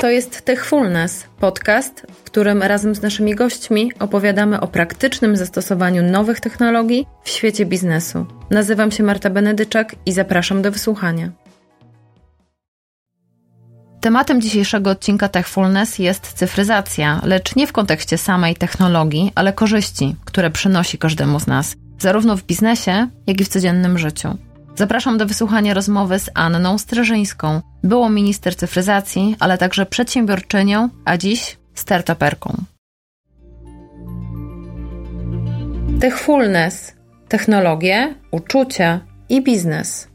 To jest Techfulness, podcast, w którym razem z naszymi gośćmi opowiadamy o praktycznym zastosowaniu nowych technologii w świecie biznesu. Nazywam się Marta Benedyczak i zapraszam do wysłuchania. Tematem dzisiejszego odcinka Techfulness jest cyfryzacja, lecz nie w kontekście samej technologii, ale korzyści, które przynosi każdemu z nas, zarówno w biznesie, jak i w codziennym życiu. Zapraszam do wysłuchania rozmowy z Anną Streżyńską, byłą minister cyfryzacji, ale także przedsiębiorczynią, a dziś startuperką. Techfulness technologie, uczucia i biznes.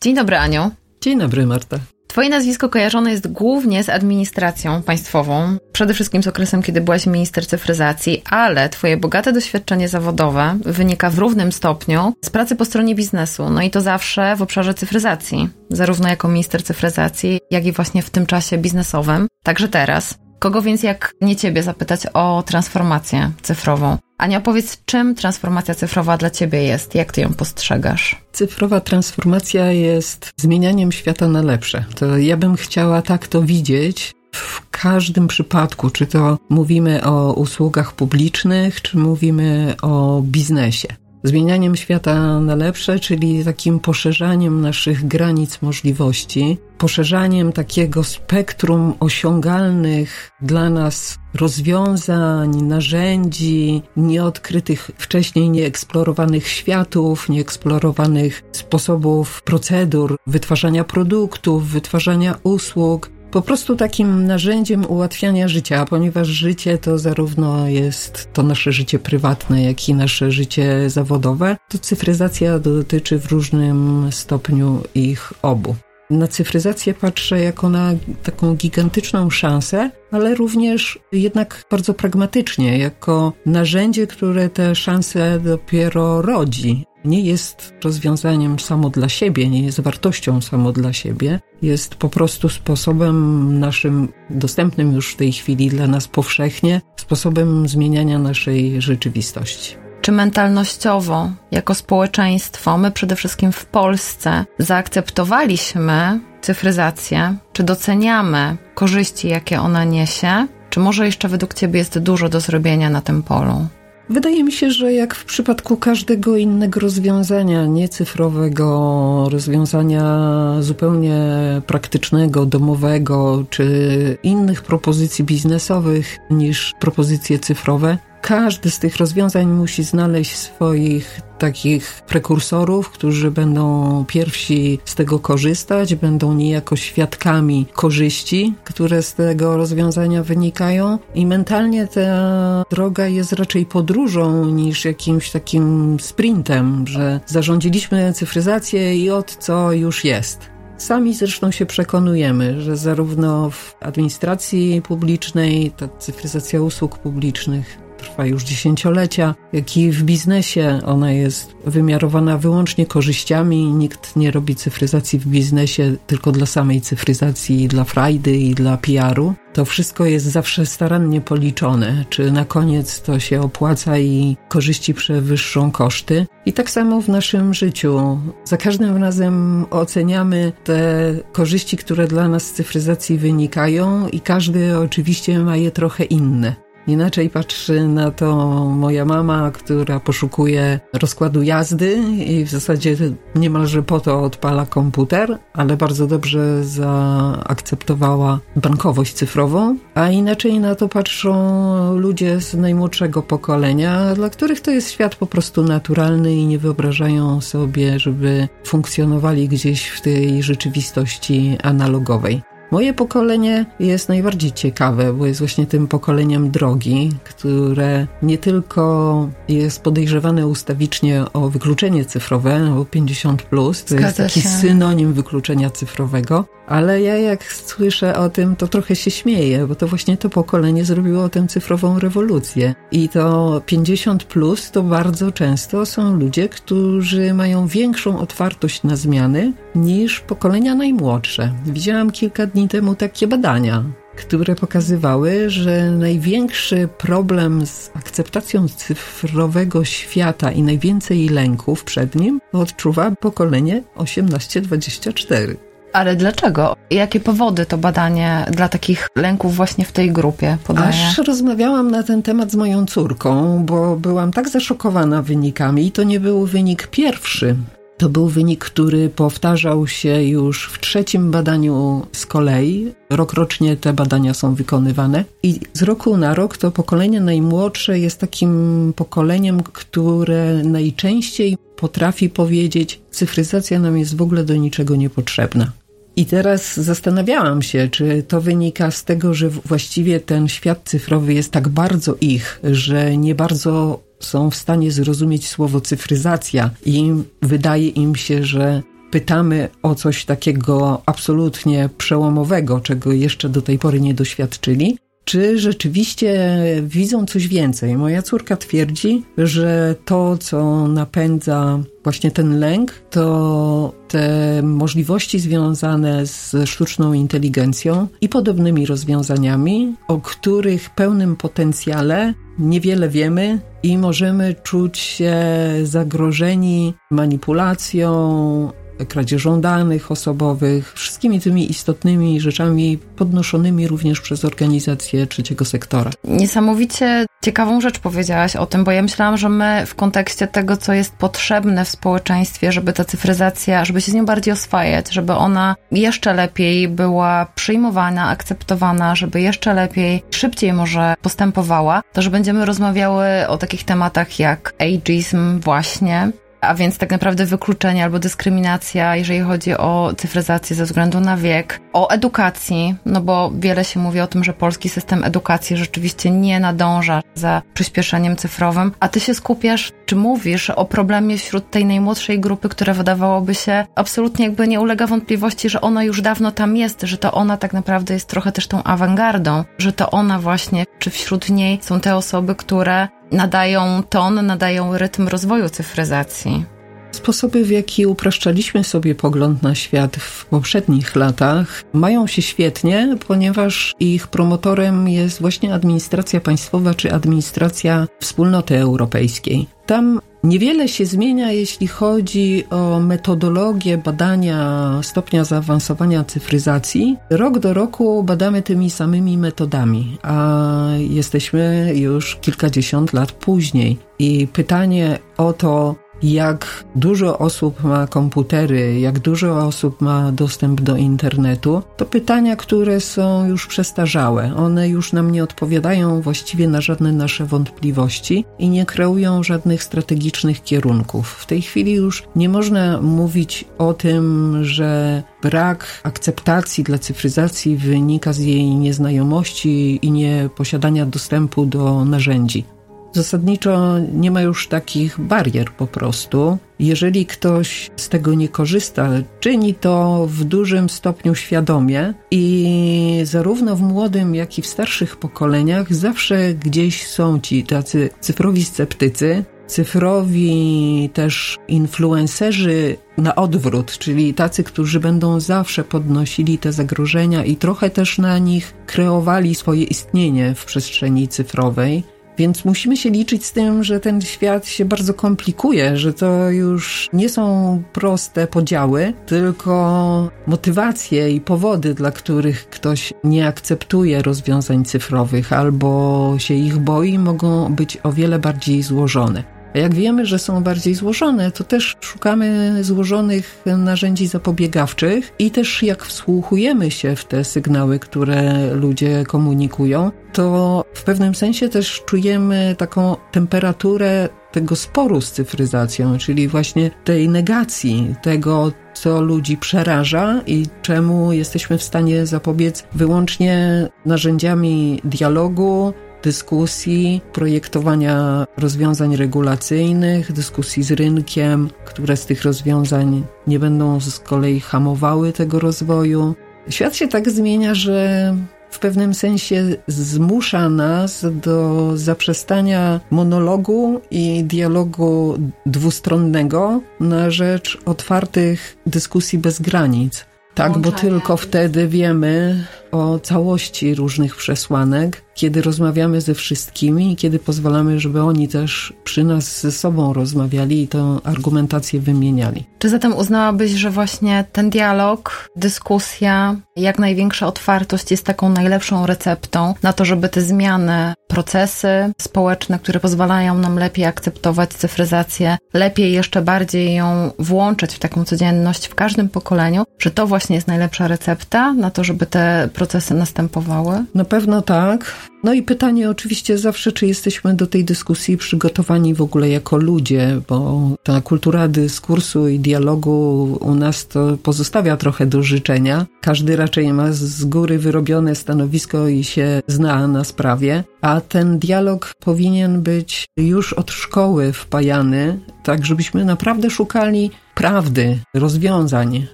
Dzień dobry, Aniu. Dzień dobry, Marta. Twoje nazwisko kojarzone jest głównie z administracją państwową, przede wszystkim z okresem, kiedy byłaś minister cyfryzacji, ale Twoje bogate doświadczenie zawodowe wynika w równym stopniu z pracy po stronie biznesu, no i to zawsze w obszarze cyfryzacji, zarówno jako minister cyfryzacji, jak i właśnie w tym czasie biznesowym, także teraz. Kogo więc jak nie Ciebie zapytać o transformację cyfrową? Ania, powiedz, czym transformacja cyfrowa dla Ciebie jest? Jak Ty ją postrzegasz? Cyfrowa transformacja jest zmienianiem świata na lepsze. To ja bym chciała tak to widzieć, w każdym przypadku, czy to mówimy o usługach publicznych, czy mówimy o biznesie zmienianiem świata na lepsze, czyli takim poszerzaniem naszych granic możliwości, poszerzaniem takiego spektrum osiągalnych dla nas rozwiązań, narzędzi, nieodkrytych wcześniej, nieeksplorowanych światów, nieeksplorowanych sposobów, procedur wytwarzania produktów, wytwarzania usług, po prostu takim narzędziem ułatwiania życia, ponieważ życie to zarówno jest to nasze życie prywatne, jak i nasze życie zawodowe, to cyfryzacja dotyczy w różnym stopniu ich obu. Na cyfryzację patrzę jako na taką gigantyczną szansę, ale również jednak bardzo pragmatycznie, jako narzędzie, które te szanse dopiero rodzi nie jest rozwiązaniem samo dla siebie, nie jest wartością samo dla siebie, jest po prostu sposobem naszym, dostępnym już w tej chwili dla nas powszechnie, sposobem zmieniania naszej rzeczywistości. Czy mentalnościowo, jako społeczeństwo, my przede wszystkim w Polsce zaakceptowaliśmy cyfryzację? Czy doceniamy korzyści, jakie ona niesie? Czy może jeszcze według Ciebie jest dużo do zrobienia na tym polu? Wydaje mi się, że jak w przypadku każdego innego rozwiązania, niecyfrowego, rozwiązania zupełnie praktycznego, domowego, czy innych propozycji biznesowych niż propozycje cyfrowe, każdy z tych rozwiązań musi znaleźć swoich takich prekursorów, którzy będą pierwsi z tego korzystać, będą niejako świadkami korzyści, które z tego rozwiązania wynikają i mentalnie ta droga jest raczej podróżą niż jakimś takim sprintem, że zarządziliśmy cyfryzację i od co już jest. Sami zresztą się przekonujemy, że zarówno w administracji publicznej, ta cyfryzacja usług publicznych, trwa już dziesięciolecia, jak i w biznesie ona jest wymiarowana wyłącznie korzyściami. Nikt nie robi cyfryzacji w biznesie tylko dla samej cyfryzacji, dla frajdy i dla PR-u. To wszystko jest zawsze starannie policzone, czy na koniec to się opłaca i korzyści przewyższą koszty. I tak samo w naszym życiu. Za każdym razem oceniamy te korzyści, które dla nas z cyfryzacji wynikają, i każdy oczywiście ma je trochę inne. Inaczej patrzy na to moja mama, która poszukuje rozkładu jazdy i w zasadzie niemalże po to odpala komputer, ale bardzo dobrze zaakceptowała bankowość cyfrową. A inaczej na to patrzą ludzie z najmłodszego pokolenia, dla których to jest świat po prostu naturalny i nie wyobrażają sobie, żeby funkcjonowali gdzieś w tej rzeczywistości analogowej. Moje pokolenie jest najbardziej ciekawe, bo jest właśnie tym pokoleniem drogi, które nie tylko jest podejrzewane ustawicznie o wykluczenie cyfrowe, o 50, plus, to jest taki się. synonim wykluczenia cyfrowego, ale ja jak słyszę o tym, to trochę się śmieję, bo to właśnie to pokolenie zrobiło tę cyfrową rewolucję. I to 50 plus to bardzo często są ludzie, którzy mają większą otwartość na zmiany niż pokolenia najmłodsze. Widziałam kilka dni temu takie badania, które pokazywały, że największy problem z akceptacją cyfrowego świata i najwięcej lęków przed nim odczuwa pokolenie 18-24. Ale dlaczego? Jakie powody to badanie dla takich lęków właśnie w tej grupie podaje? Aż rozmawiałam na ten temat z moją córką, bo byłam tak zaszokowana wynikami i to nie był wynik pierwszy. To był wynik, który powtarzał się już w trzecim badaniu z kolei. Rokrocznie te badania są wykonywane i z roku na rok to pokolenie najmłodsze jest takim pokoleniem, które najczęściej potrafi powiedzieć: Cyfryzacja nam jest w ogóle do niczego niepotrzebna. I teraz zastanawiałam się, czy to wynika z tego, że właściwie ten świat cyfrowy jest tak bardzo ich, że nie bardzo są w stanie zrozumieć słowo cyfryzacja. I wydaje im się, że pytamy o coś takiego absolutnie przełomowego, czego jeszcze do tej pory nie doświadczyli, czy rzeczywiście widzą coś więcej. Moja córka twierdzi, że to, co napędza właśnie ten lęk, to te możliwości związane z sztuczną inteligencją i podobnymi rozwiązaniami, o których pełnym potencjale niewiele wiemy i możemy czuć się zagrożeni manipulacją, kradzieżą danych osobowych, wszystkimi tymi istotnymi rzeczami podnoszonymi również przez organizacje trzeciego sektora. Niesamowicie ciekawą rzecz powiedziałaś o tym, bo ja myślałam, że my w kontekście tego, co jest potrzebne w społeczeństwie, żeby ta cyfryzacja, żeby się z nią bardziej oswajać, żeby ona jeszcze lepiej była przyjmowana, akceptowana, żeby jeszcze lepiej, szybciej może postępowała, to że będziemy rozmawiały o takich tematach jak ageism właśnie, a więc tak naprawdę wykluczenie albo dyskryminacja, jeżeli chodzi o cyfryzację ze względu na wiek, o edukacji, no bo wiele się mówi o tym, że polski system edukacji rzeczywiście nie nadąża za przyspieszeniem cyfrowym, a ty się skupiasz, czy mówisz o problemie wśród tej najmłodszej grupy, która wydawałoby się absolutnie jakby nie ulega wątpliwości, że ona już dawno tam jest, że to ona tak naprawdę jest trochę też tą awangardą, że to ona właśnie, czy wśród niej są te osoby, które nadają ton, nadają rytm rozwoju cyfryzacji. Sposoby, w jaki upraszczaliśmy sobie pogląd na świat w poprzednich latach, mają się świetnie, ponieważ ich promotorem jest właśnie administracja państwowa czy administracja wspólnoty europejskiej. Tam niewiele się zmienia, jeśli chodzi o metodologię badania stopnia zaawansowania cyfryzacji. Rok do roku badamy tymi samymi metodami, a jesteśmy już kilkadziesiąt lat później. I pytanie o to, jak dużo osób ma komputery, jak dużo osób ma dostęp do internetu, to pytania, które są już przestarzałe. One już nam nie odpowiadają właściwie na żadne nasze wątpliwości i nie kreują żadnych strategicznych kierunków. W tej chwili już nie można mówić o tym, że brak akceptacji dla cyfryzacji wynika z jej nieznajomości i nieposiadania dostępu do narzędzi. Zasadniczo nie ma już takich barier po prostu. Jeżeli ktoś z tego nie korzysta, czyni to w dużym stopniu świadomie i zarówno w młodym, jak i w starszych pokoleniach zawsze gdzieś są ci tacy cyfrowi sceptycy, cyfrowi też influencerzy na odwrót, czyli tacy, którzy będą zawsze podnosili te zagrożenia i trochę też na nich kreowali swoje istnienie w przestrzeni cyfrowej. Więc musimy się liczyć z tym, że ten świat się bardzo komplikuje, że to już nie są proste podziały, tylko motywacje i powody, dla których ktoś nie akceptuje rozwiązań cyfrowych albo się ich boi, mogą być o wiele bardziej złożone. Jak wiemy, że są bardziej złożone, to też szukamy złożonych narzędzi zapobiegawczych i też jak wsłuchujemy się w te sygnały, które ludzie komunikują, to w pewnym sensie też czujemy taką temperaturę tego sporu z cyfryzacją, czyli właśnie tej negacji tego, co ludzi przeraża i czemu jesteśmy w stanie zapobiec wyłącznie narzędziami dialogu, dyskusji, projektowania rozwiązań regulacyjnych, dyskusji z rynkiem, które z tych rozwiązań nie będą z kolei hamowały tego rozwoju. Świat się tak zmienia, że w pewnym sensie zmusza nas do zaprzestania monologu i dialogu dwustronnego na rzecz otwartych dyskusji bez granic. Tak, bo tylko wtedy wiemy, o całości różnych przesłanek, kiedy rozmawiamy ze wszystkimi i kiedy pozwalamy, żeby oni też przy nas ze sobą rozmawiali i tę argumentację wymieniali. Czy zatem uznałabyś, że właśnie ten dialog, dyskusja, jak największa otwartość jest taką najlepszą receptą na to, żeby te zmiany, procesy społeczne, które pozwalają nam lepiej akceptować cyfryzację, lepiej jeszcze bardziej ją włączać w taką codzienność w każdym pokoleniu, że to właśnie jest najlepsza recepta na to, żeby te procesy następowały? Na pewno tak. No i pytanie oczywiście zawsze, czy jesteśmy do tej dyskusji przygotowani w ogóle jako ludzie, bo ta kultura dyskursu i dialogu u nas to pozostawia trochę do życzenia. Każdy raczej ma z góry wyrobione stanowisko i się zna na sprawie, a ten dialog powinien być już od szkoły wpajany, tak żebyśmy naprawdę szukali prawdy, rozwiązań,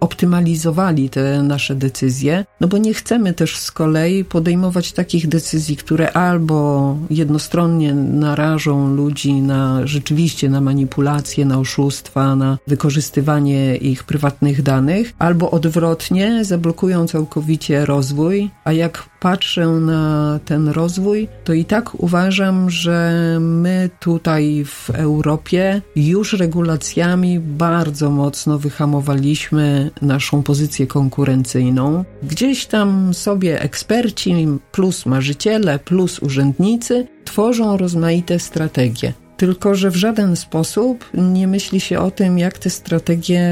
optymalizowali te nasze decyzje, no bo nie chcemy też z kolei podejmować takich decyzji, które albo jednostronnie narażą ludzi na rzeczywiście na manipulacje, na oszustwa, na wykorzystywanie ich prywatnych danych, albo odwrotnie zablokują całkowicie rozwój, a jak patrzę na ten rozwój, to i tak uważam, że my tutaj w Europie już regulacjami bardzo mocno wyhamowaliśmy naszą pozycję konkurencyjną. Gdzieś tam sobie eksperci, plus marzyciele, plus urzędnicy tworzą rozmaite strategie. Tylko, że w żaden sposób nie myśli się o tym, jak te strategie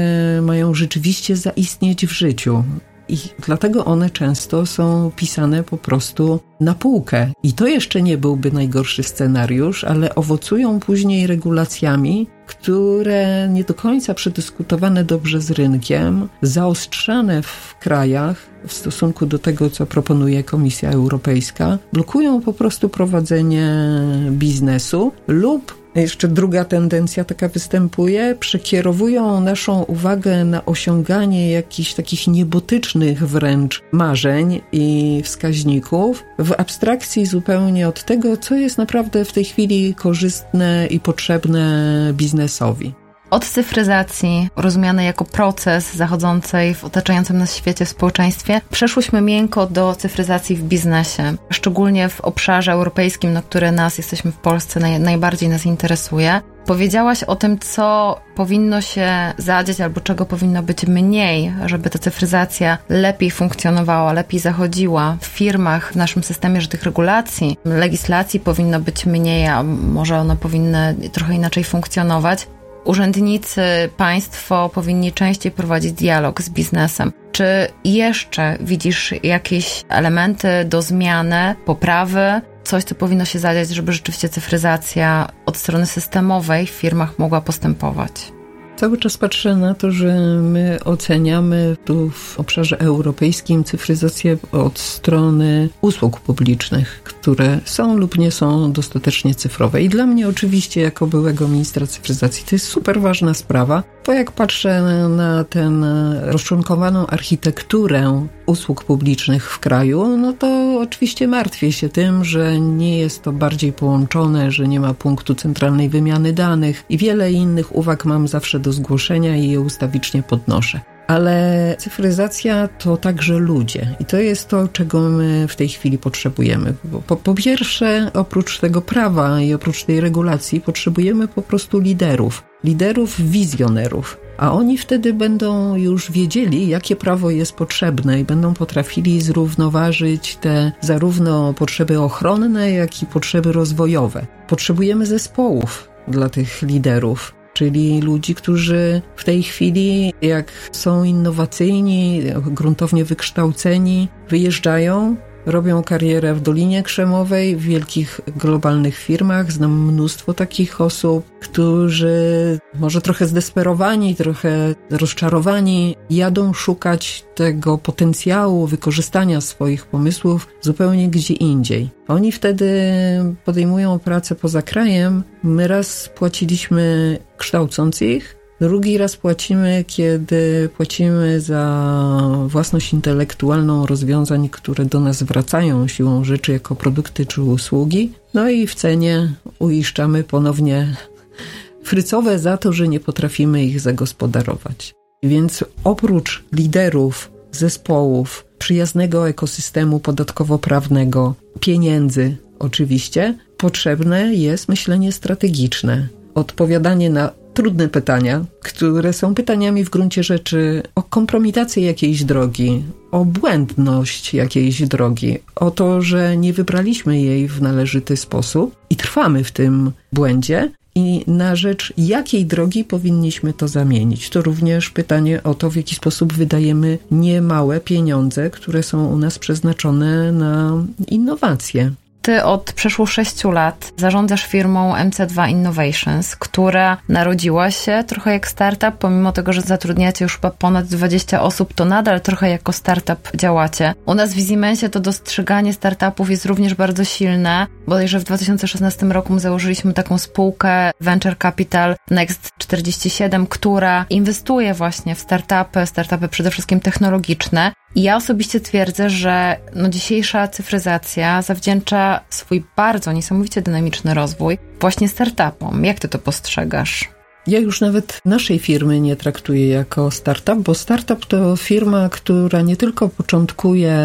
mają rzeczywiście zaistnieć w życiu i dlatego one często są pisane po prostu na półkę. I to jeszcze nie byłby najgorszy scenariusz, ale owocują później regulacjami, które nie do końca przedyskutowane dobrze z rynkiem, zaostrzane w krajach w stosunku do tego, co proponuje Komisja Europejska, blokują po prostu prowadzenie biznesu lub jeszcze druga tendencja taka występuje, przekierowują naszą uwagę na osiąganie jakichś takich niebotycznych wręcz marzeń i wskaźników w abstrakcji zupełnie od tego, co jest naprawdę w tej chwili korzystne i potrzebne biznesowi. Od cyfryzacji, rozumianej jako proces zachodzącej w otaczającym nas świecie, społeczeństwie, przeszłyśmy miękko do cyfryzacji w biznesie, szczególnie w obszarze europejskim, na który nas, jesteśmy w Polsce, naj, najbardziej nas interesuje. Powiedziałaś o tym, co powinno się zadziać albo czego powinno być mniej, żeby ta cyfryzacja lepiej funkcjonowała, lepiej zachodziła w firmach, w naszym systemie, że tych regulacji, legislacji powinno być mniej, a może one powinny trochę inaczej funkcjonować urzędnicy, państwo powinni częściej prowadzić dialog z biznesem. Czy jeszcze widzisz jakieś elementy do zmiany, poprawy, coś, co powinno się zadziać, żeby rzeczywiście cyfryzacja od strony systemowej w firmach mogła postępować? Cały czas patrzę na to, że my oceniamy tu w obszarze europejskim cyfryzację od strony usług publicznych, które są lub nie są dostatecznie cyfrowe. I dla mnie oczywiście jako byłego ministra cyfryzacji to jest super ważna sprawa, bo jak patrzę na tę rozczłonkowaną architekturę usług publicznych w kraju, no to oczywiście martwię się tym, że nie jest to bardziej połączone, że nie ma punktu centralnej wymiany danych i wiele innych uwag mam zawsze do zgłoszenia i je ustawicznie podnoszę. Ale cyfryzacja to także ludzie i to jest to, czego my w tej chwili potrzebujemy. Po, po pierwsze, oprócz tego prawa i oprócz tej regulacji, potrzebujemy po prostu liderów, liderów wizjonerów a oni wtedy będą już wiedzieli, jakie prawo jest potrzebne i będą potrafili zrównoważyć te zarówno potrzeby ochronne, jak i potrzeby rozwojowe. Potrzebujemy zespołów dla tych liderów czyli ludzi, którzy w tej chwili, jak są innowacyjni, gruntownie wykształceni, wyjeżdżają robią karierę w Dolinie Krzemowej, w wielkich globalnych firmach. Znam mnóstwo takich osób, którzy może trochę zdesperowani, trochę rozczarowani, jadą szukać tego potencjału wykorzystania swoich pomysłów zupełnie gdzie indziej. Oni wtedy podejmują pracę poza krajem. My raz płaciliśmy kształcąc ich, Drugi raz płacimy, kiedy płacimy za własność intelektualną rozwiązań, które do nas wracają siłą rzeczy jako produkty czy usługi. No i w cenie uiszczamy ponownie frycowe za to, że nie potrafimy ich zagospodarować. Więc oprócz liderów, zespołów, przyjaznego ekosystemu podatkowo-prawnego, pieniędzy oczywiście, potrzebne jest myślenie strategiczne, odpowiadanie na trudne pytania, które są pytaniami w gruncie rzeczy o kompromitację jakiejś drogi, o błędność jakiejś drogi, o to, że nie wybraliśmy jej w należyty sposób i trwamy w tym błędzie. I na rzecz jakiej drogi powinniśmy to zamienić? To również pytanie o to, w jaki sposób wydajemy niemałe pieniądze, które są u nas przeznaczone na innowacje. Ty od przeszło sześciu lat zarządzasz firmą MC2 Innovations, która narodziła się trochę jak startup, pomimo tego, że zatrudniacie już chyba ponad 20 osób, to nadal trochę jako startup działacie. U nas w Easymensie to dostrzeganie startupów jest również bardzo silne. Bodajże w 2016 roku założyliśmy taką spółkę Venture Capital Next 47, która inwestuje właśnie w startupy, startupy przede wszystkim technologiczne. I ja osobiście twierdzę, że no dzisiejsza cyfryzacja zawdzięcza swój bardzo niesamowicie dynamiczny rozwój właśnie startupom. Jak ty to postrzegasz? Ja już nawet naszej firmy nie traktuję jako startup, bo startup to firma, która nie tylko początkuje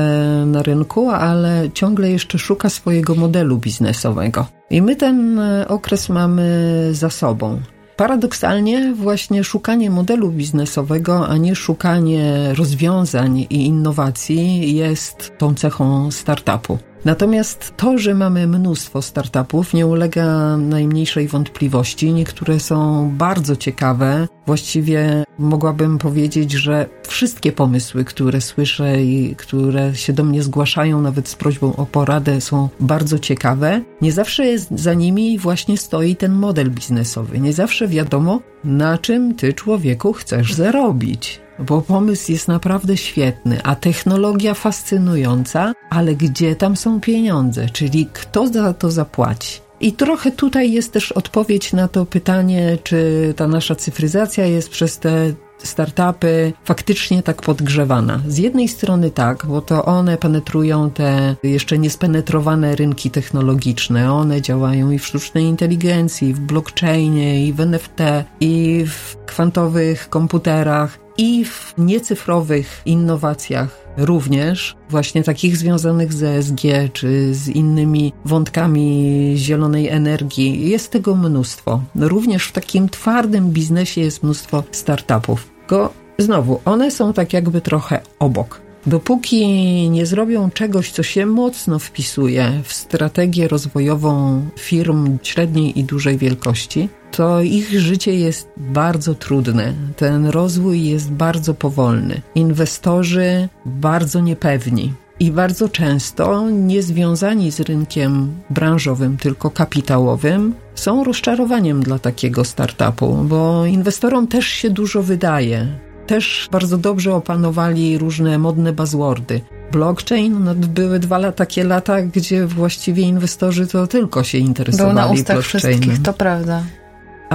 na rynku, ale ciągle jeszcze szuka swojego modelu biznesowego. I my ten okres mamy za sobą. Paradoksalnie właśnie szukanie modelu biznesowego, a nie szukanie rozwiązań i innowacji jest tą cechą startupu. Natomiast to, że mamy mnóstwo startupów, nie ulega najmniejszej wątpliwości. Niektóre są bardzo ciekawe. Właściwie mogłabym powiedzieć, że wszystkie pomysły, które słyszę i które się do mnie zgłaszają, nawet z prośbą o poradę, są bardzo ciekawe. Nie zawsze za nimi właśnie stoi ten model biznesowy. Nie zawsze wiadomo, na czym ty człowieku chcesz zarobić bo pomysł jest naprawdę świetny, a technologia fascynująca, ale gdzie tam są pieniądze, czyli kto za to zapłaci? I trochę tutaj jest też odpowiedź na to pytanie, czy ta nasza cyfryzacja jest przez te startupy faktycznie tak podgrzewana. Z jednej strony tak, bo to one penetrują te jeszcze niespenetrowane rynki technologiczne. One działają i w sztucznej inteligencji, i w blockchainie, i w NFT, i w kwantowych komputerach i w niecyfrowych innowacjach również, właśnie takich związanych z ESG czy z innymi wątkami zielonej energii. Jest tego mnóstwo. Również w takim twardym biznesie jest mnóstwo startupów. Go znowu, one są tak jakby trochę obok. Dopóki nie zrobią czegoś, co się mocno wpisuje w strategię rozwojową firm średniej i dużej wielkości, to ich życie jest bardzo trudne. Ten rozwój jest bardzo powolny. Inwestorzy bardzo niepewni i bardzo często niezwiązani z rynkiem branżowym, tylko kapitałowym, są rozczarowaniem dla takiego startupu, bo inwestorom też się dużo wydaje. Też bardzo dobrze opanowali różne modne buzzwordy. Blockchain, no były dwa takie lata, gdzie właściwie inwestorzy to tylko się interesowali Był na ustach wszystkich, to prawda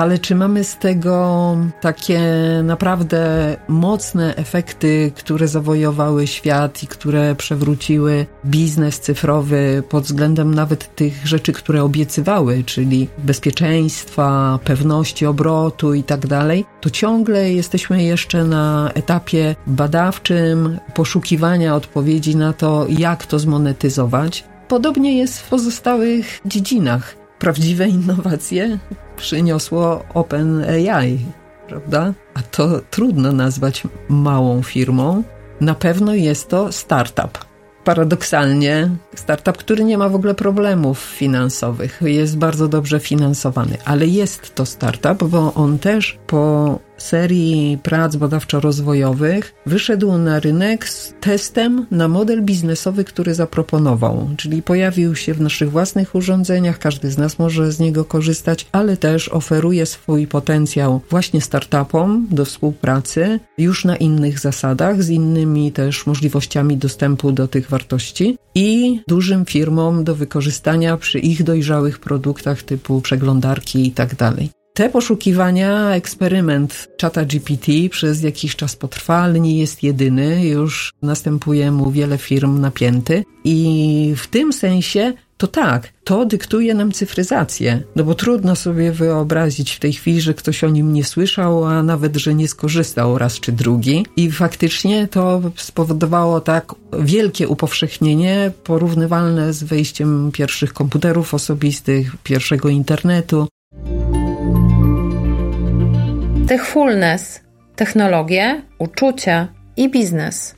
ale czy mamy z tego takie naprawdę mocne efekty, które zawojowały świat i które przewróciły biznes cyfrowy pod względem nawet tych rzeczy, które obiecywały, czyli bezpieczeństwa, pewności obrotu i tak dalej, to ciągle jesteśmy jeszcze na etapie badawczym, poszukiwania odpowiedzi na to, jak to zmonetyzować. Podobnie jest w pozostałych dziedzinach. Prawdziwe innowacje przyniosło OpenAI, prawda? A to trudno nazwać małą firmą. Na pewno jest to startup. Paradoksalnie, startup, który nie ma w ogóle problemów finansowych, jest bardzo dobrze finansowany, ale jest to startup, bo on też po serii prac badawczo-rozwojowych wyszedł na rynek z testem na model biznesowy, który zaproponował. Czyli pojawił się w naszych własnych urządzeniach, każdy z nas może z niego korzystać, ale też oferuje swój potencjał właśnie startupom do współpracy już na innych zasadach, z innymi też możliwościami dostępu do tych wartości i dużym firmom do wykorzystania przy ich dojrzałych produktach typu przeglądarki i tak dalej. Te poszukiwania, eksperyment czata GPT przez jakiś czas potrwa, ale nie jest jedyny. Już następuje mu wiele firm napięty i w tym sensie to tak, to dyktuje nam cyfryzację. No bo trudno sobie wyobrazić w tej chwili, że ktoś o nim nie słyszał, a nawet, że nie skorzystał raz czy drugi. I faktycznie to spowodowało tak wielkie upowszechnienie, porównywalne z wejściem pierwszych komputerów osobistych, pierwszego internetu. Techfulness, technologie, uczucia i biznes.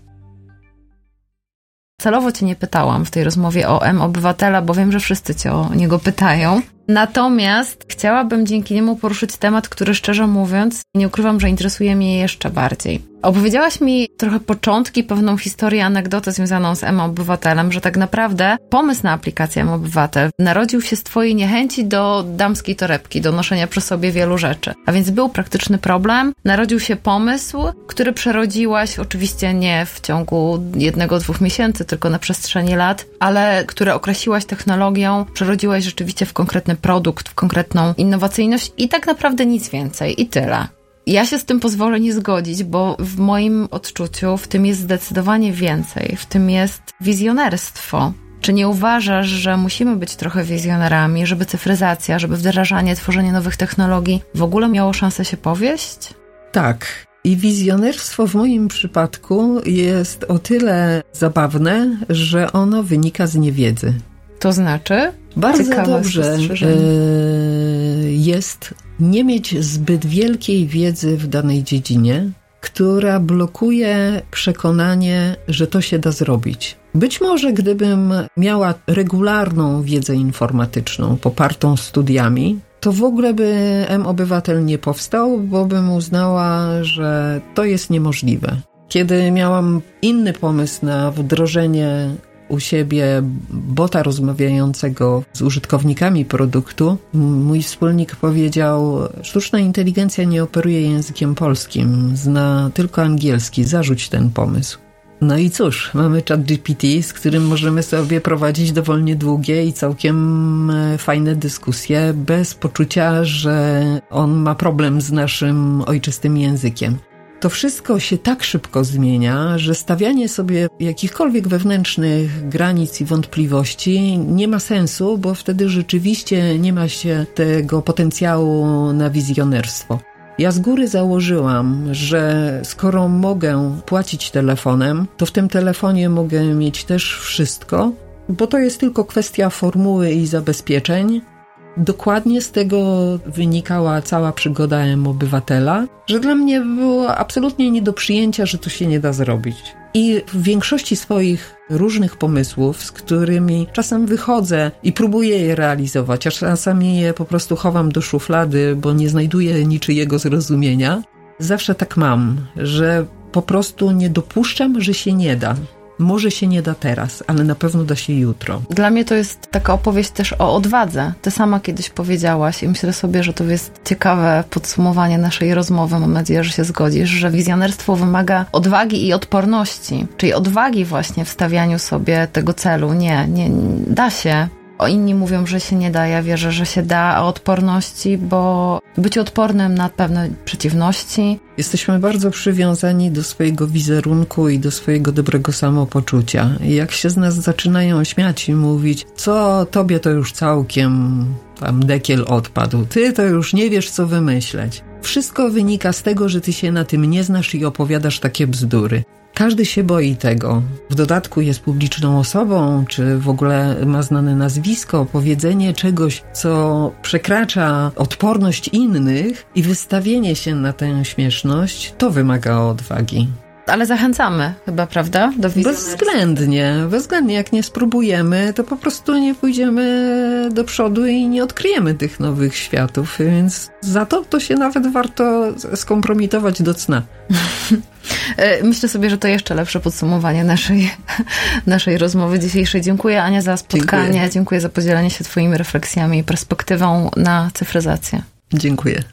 Celowo Cię nie pytałam w tej rozmowie o M-Obywatela, bo wiem, że wszyscy Cię o niego pytają. Natomiast chciałabym dzięki niemu poruszyć temat, który szczerze mówiąc, nie ukrywam, że interesuje mnie jeszcze bardziej. Opowiedziałaś mi trochę początki, pewną historię, anegdotę związaną z M-Obywatelem, że tak naprawdę pomysł na aplikację M-Obywatel narodził się z Twojej niechęci do damskiej torebki, do noszenia przy sobie wielu rzeczy. A więc był praktyczny problem, narodził się pomysł, który przerodziłaś oczywiście nie w ciągu jednego, dwóch miesięcy, tylko na przestrzeni lat, ale które określiłaś technologią, przerodziłaś rzeczywiście w konkretny produkt, w konkretną innowacyjność i tak naprawdę nic więcej i tyle. Ja się z tym pozwolę nie zgodzić, bo w moim odczuciu w tym jest zdecydowanie więcej. W tym jest wizjonerstwo. Czy nie uważasz, że musimy być trochę wizjonerami, żeby cyfryzacja, żeby wdrażanie, tworzenie nowych technologii w ogóle miało szansę się powieść? Tak. I wizjonerstwo w moim przypadku jest o tyle zabawne, że ono wynika z niewiedzy. To znaczy? Bardzo Ciekawe dobrze e, jest nie mieć zbyt wielkiej wiedzy w danej dziedzinie, która blokuje przekonanie, że to się da zrobić. Być może gdybym miała regularną wiedzę informatyczną popartą studiami, to w ogóle by M-Obywatel nie powstał, bo bym uznała, że to jest niemożliwe. Kiedy miałam inny pomysł na wdrożenie u siebie bota rozmawiającego z użytkownikami produktu, mój wspólnik powiedział: Sztuczna inteligencja nie operuje językiem polskim, zna tylko angielski, zarzuć ten pomysł. No i cóż, mamy chat GPT, z którym możemy sobie prowadzić dowolnie długie i całkiem e, fajne dyskusje, bez poczucia, że on ma problem z naszym ojczystym językiem to wszystko się tak szybko zmienia, że stawianie sobie jakichkolwiek wewnętrznych granic i wątpliwości nie ma sensu, bo wtedy rzeczywiście nie ma się tego potencjału na wizjonerstwo. Ja z góry założyłam, że skoro mogę płacić telefonem, to w tym telefonie mogę mieć też wszystko, bo to jest tylko kwestia formuły i zabezpieczeń, Dokładnie z tego wynikała cała przygoda M obywatela, że dla mnie było absolutnie nie do przyjęcia, że to się nie da zrobić. I w większości swoich różnych pomysłów, z którymi czasem wychodzę i próbuję je realizować, a czasami je po prostu chowam do szuflady, bo nie znajduję niczyjego zrozumienia, zawsze tak mam, że po prostu nie dopuszczam, że się nie da. Może się nie da teraz, ale na pewno da się jutro. Dla mnie to jest taka opowieść też o odwadze. Ty sama kiedyś powiedziałaś i myślę sobie, że to jest ciekawe podsumowanie naszej rozmowy. Mam nadzieję, że się zgodzisz, że wizjonerstwo wymaga odwagi i odporności, czyli odwagi właśnie w stawianiu sobie tego celu. Nie, nie, da się. Inni mówią, że się nie da, ja wierzę, że się da, a odporności, bo być odpornym na pewne przeciwności. Jesteśmy bardzo przywiązani do swojego wizerunku i do swojego dobrego samopoczucia. Jak się z nas zaczynają śmiać i mówić, co tobie to już całkiem tam dekiel odpadł, ty to już nie wiesz, co wymyśleć. Wszystko wynika z tego, że ty się na tym nie znasz i opowiadasz takie bzdury. Każdy się boi tego. W dodatku jest publiczną osobą, czy w ogóle ma znane nazwisko, powiedzenie czegoś, co przekracza odporność innych i wystawienie się na tę śmieszność, to wymaga odwagi. Ale zachęcamy chyba, prawda? Do Bezwzględnie. Bezwzględnie. Jak nie spróbujemy, to po prostu nie pójdziemy do przodu i nie odkryjemy tych nowych światów. Więc za to to się nawet warto skompromitować do cna. E, myślę sobie, że to jeszcze lepsze podsumowanie naszej, naszej rozmowy dzisiejszej. Dziękuję Ania za spotkanie, dziękuję. dziękuję za podzielenie się Twoimi refleksjami i perspektywą na cyfryzację. Dziękuję.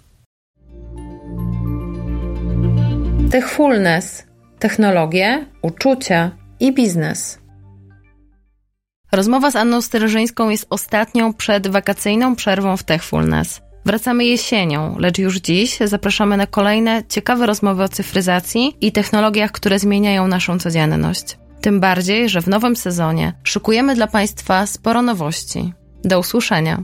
Techfulness technologie, uczucia i biznes. Rozmowa z Anną Stryżyńską jest ostatnią przed wakacyjną przerwą w Techfulness. Wracamy jesienią, lecz już dziś zapraszamy na kolejne ciekawe rozmowy o cyfryzacji i technologiach, które zmieniają naszą codzienność. Tym bardziej, że w nowym sezonie szykujemy dla Państwa sporo nowości. Do usłyszenia.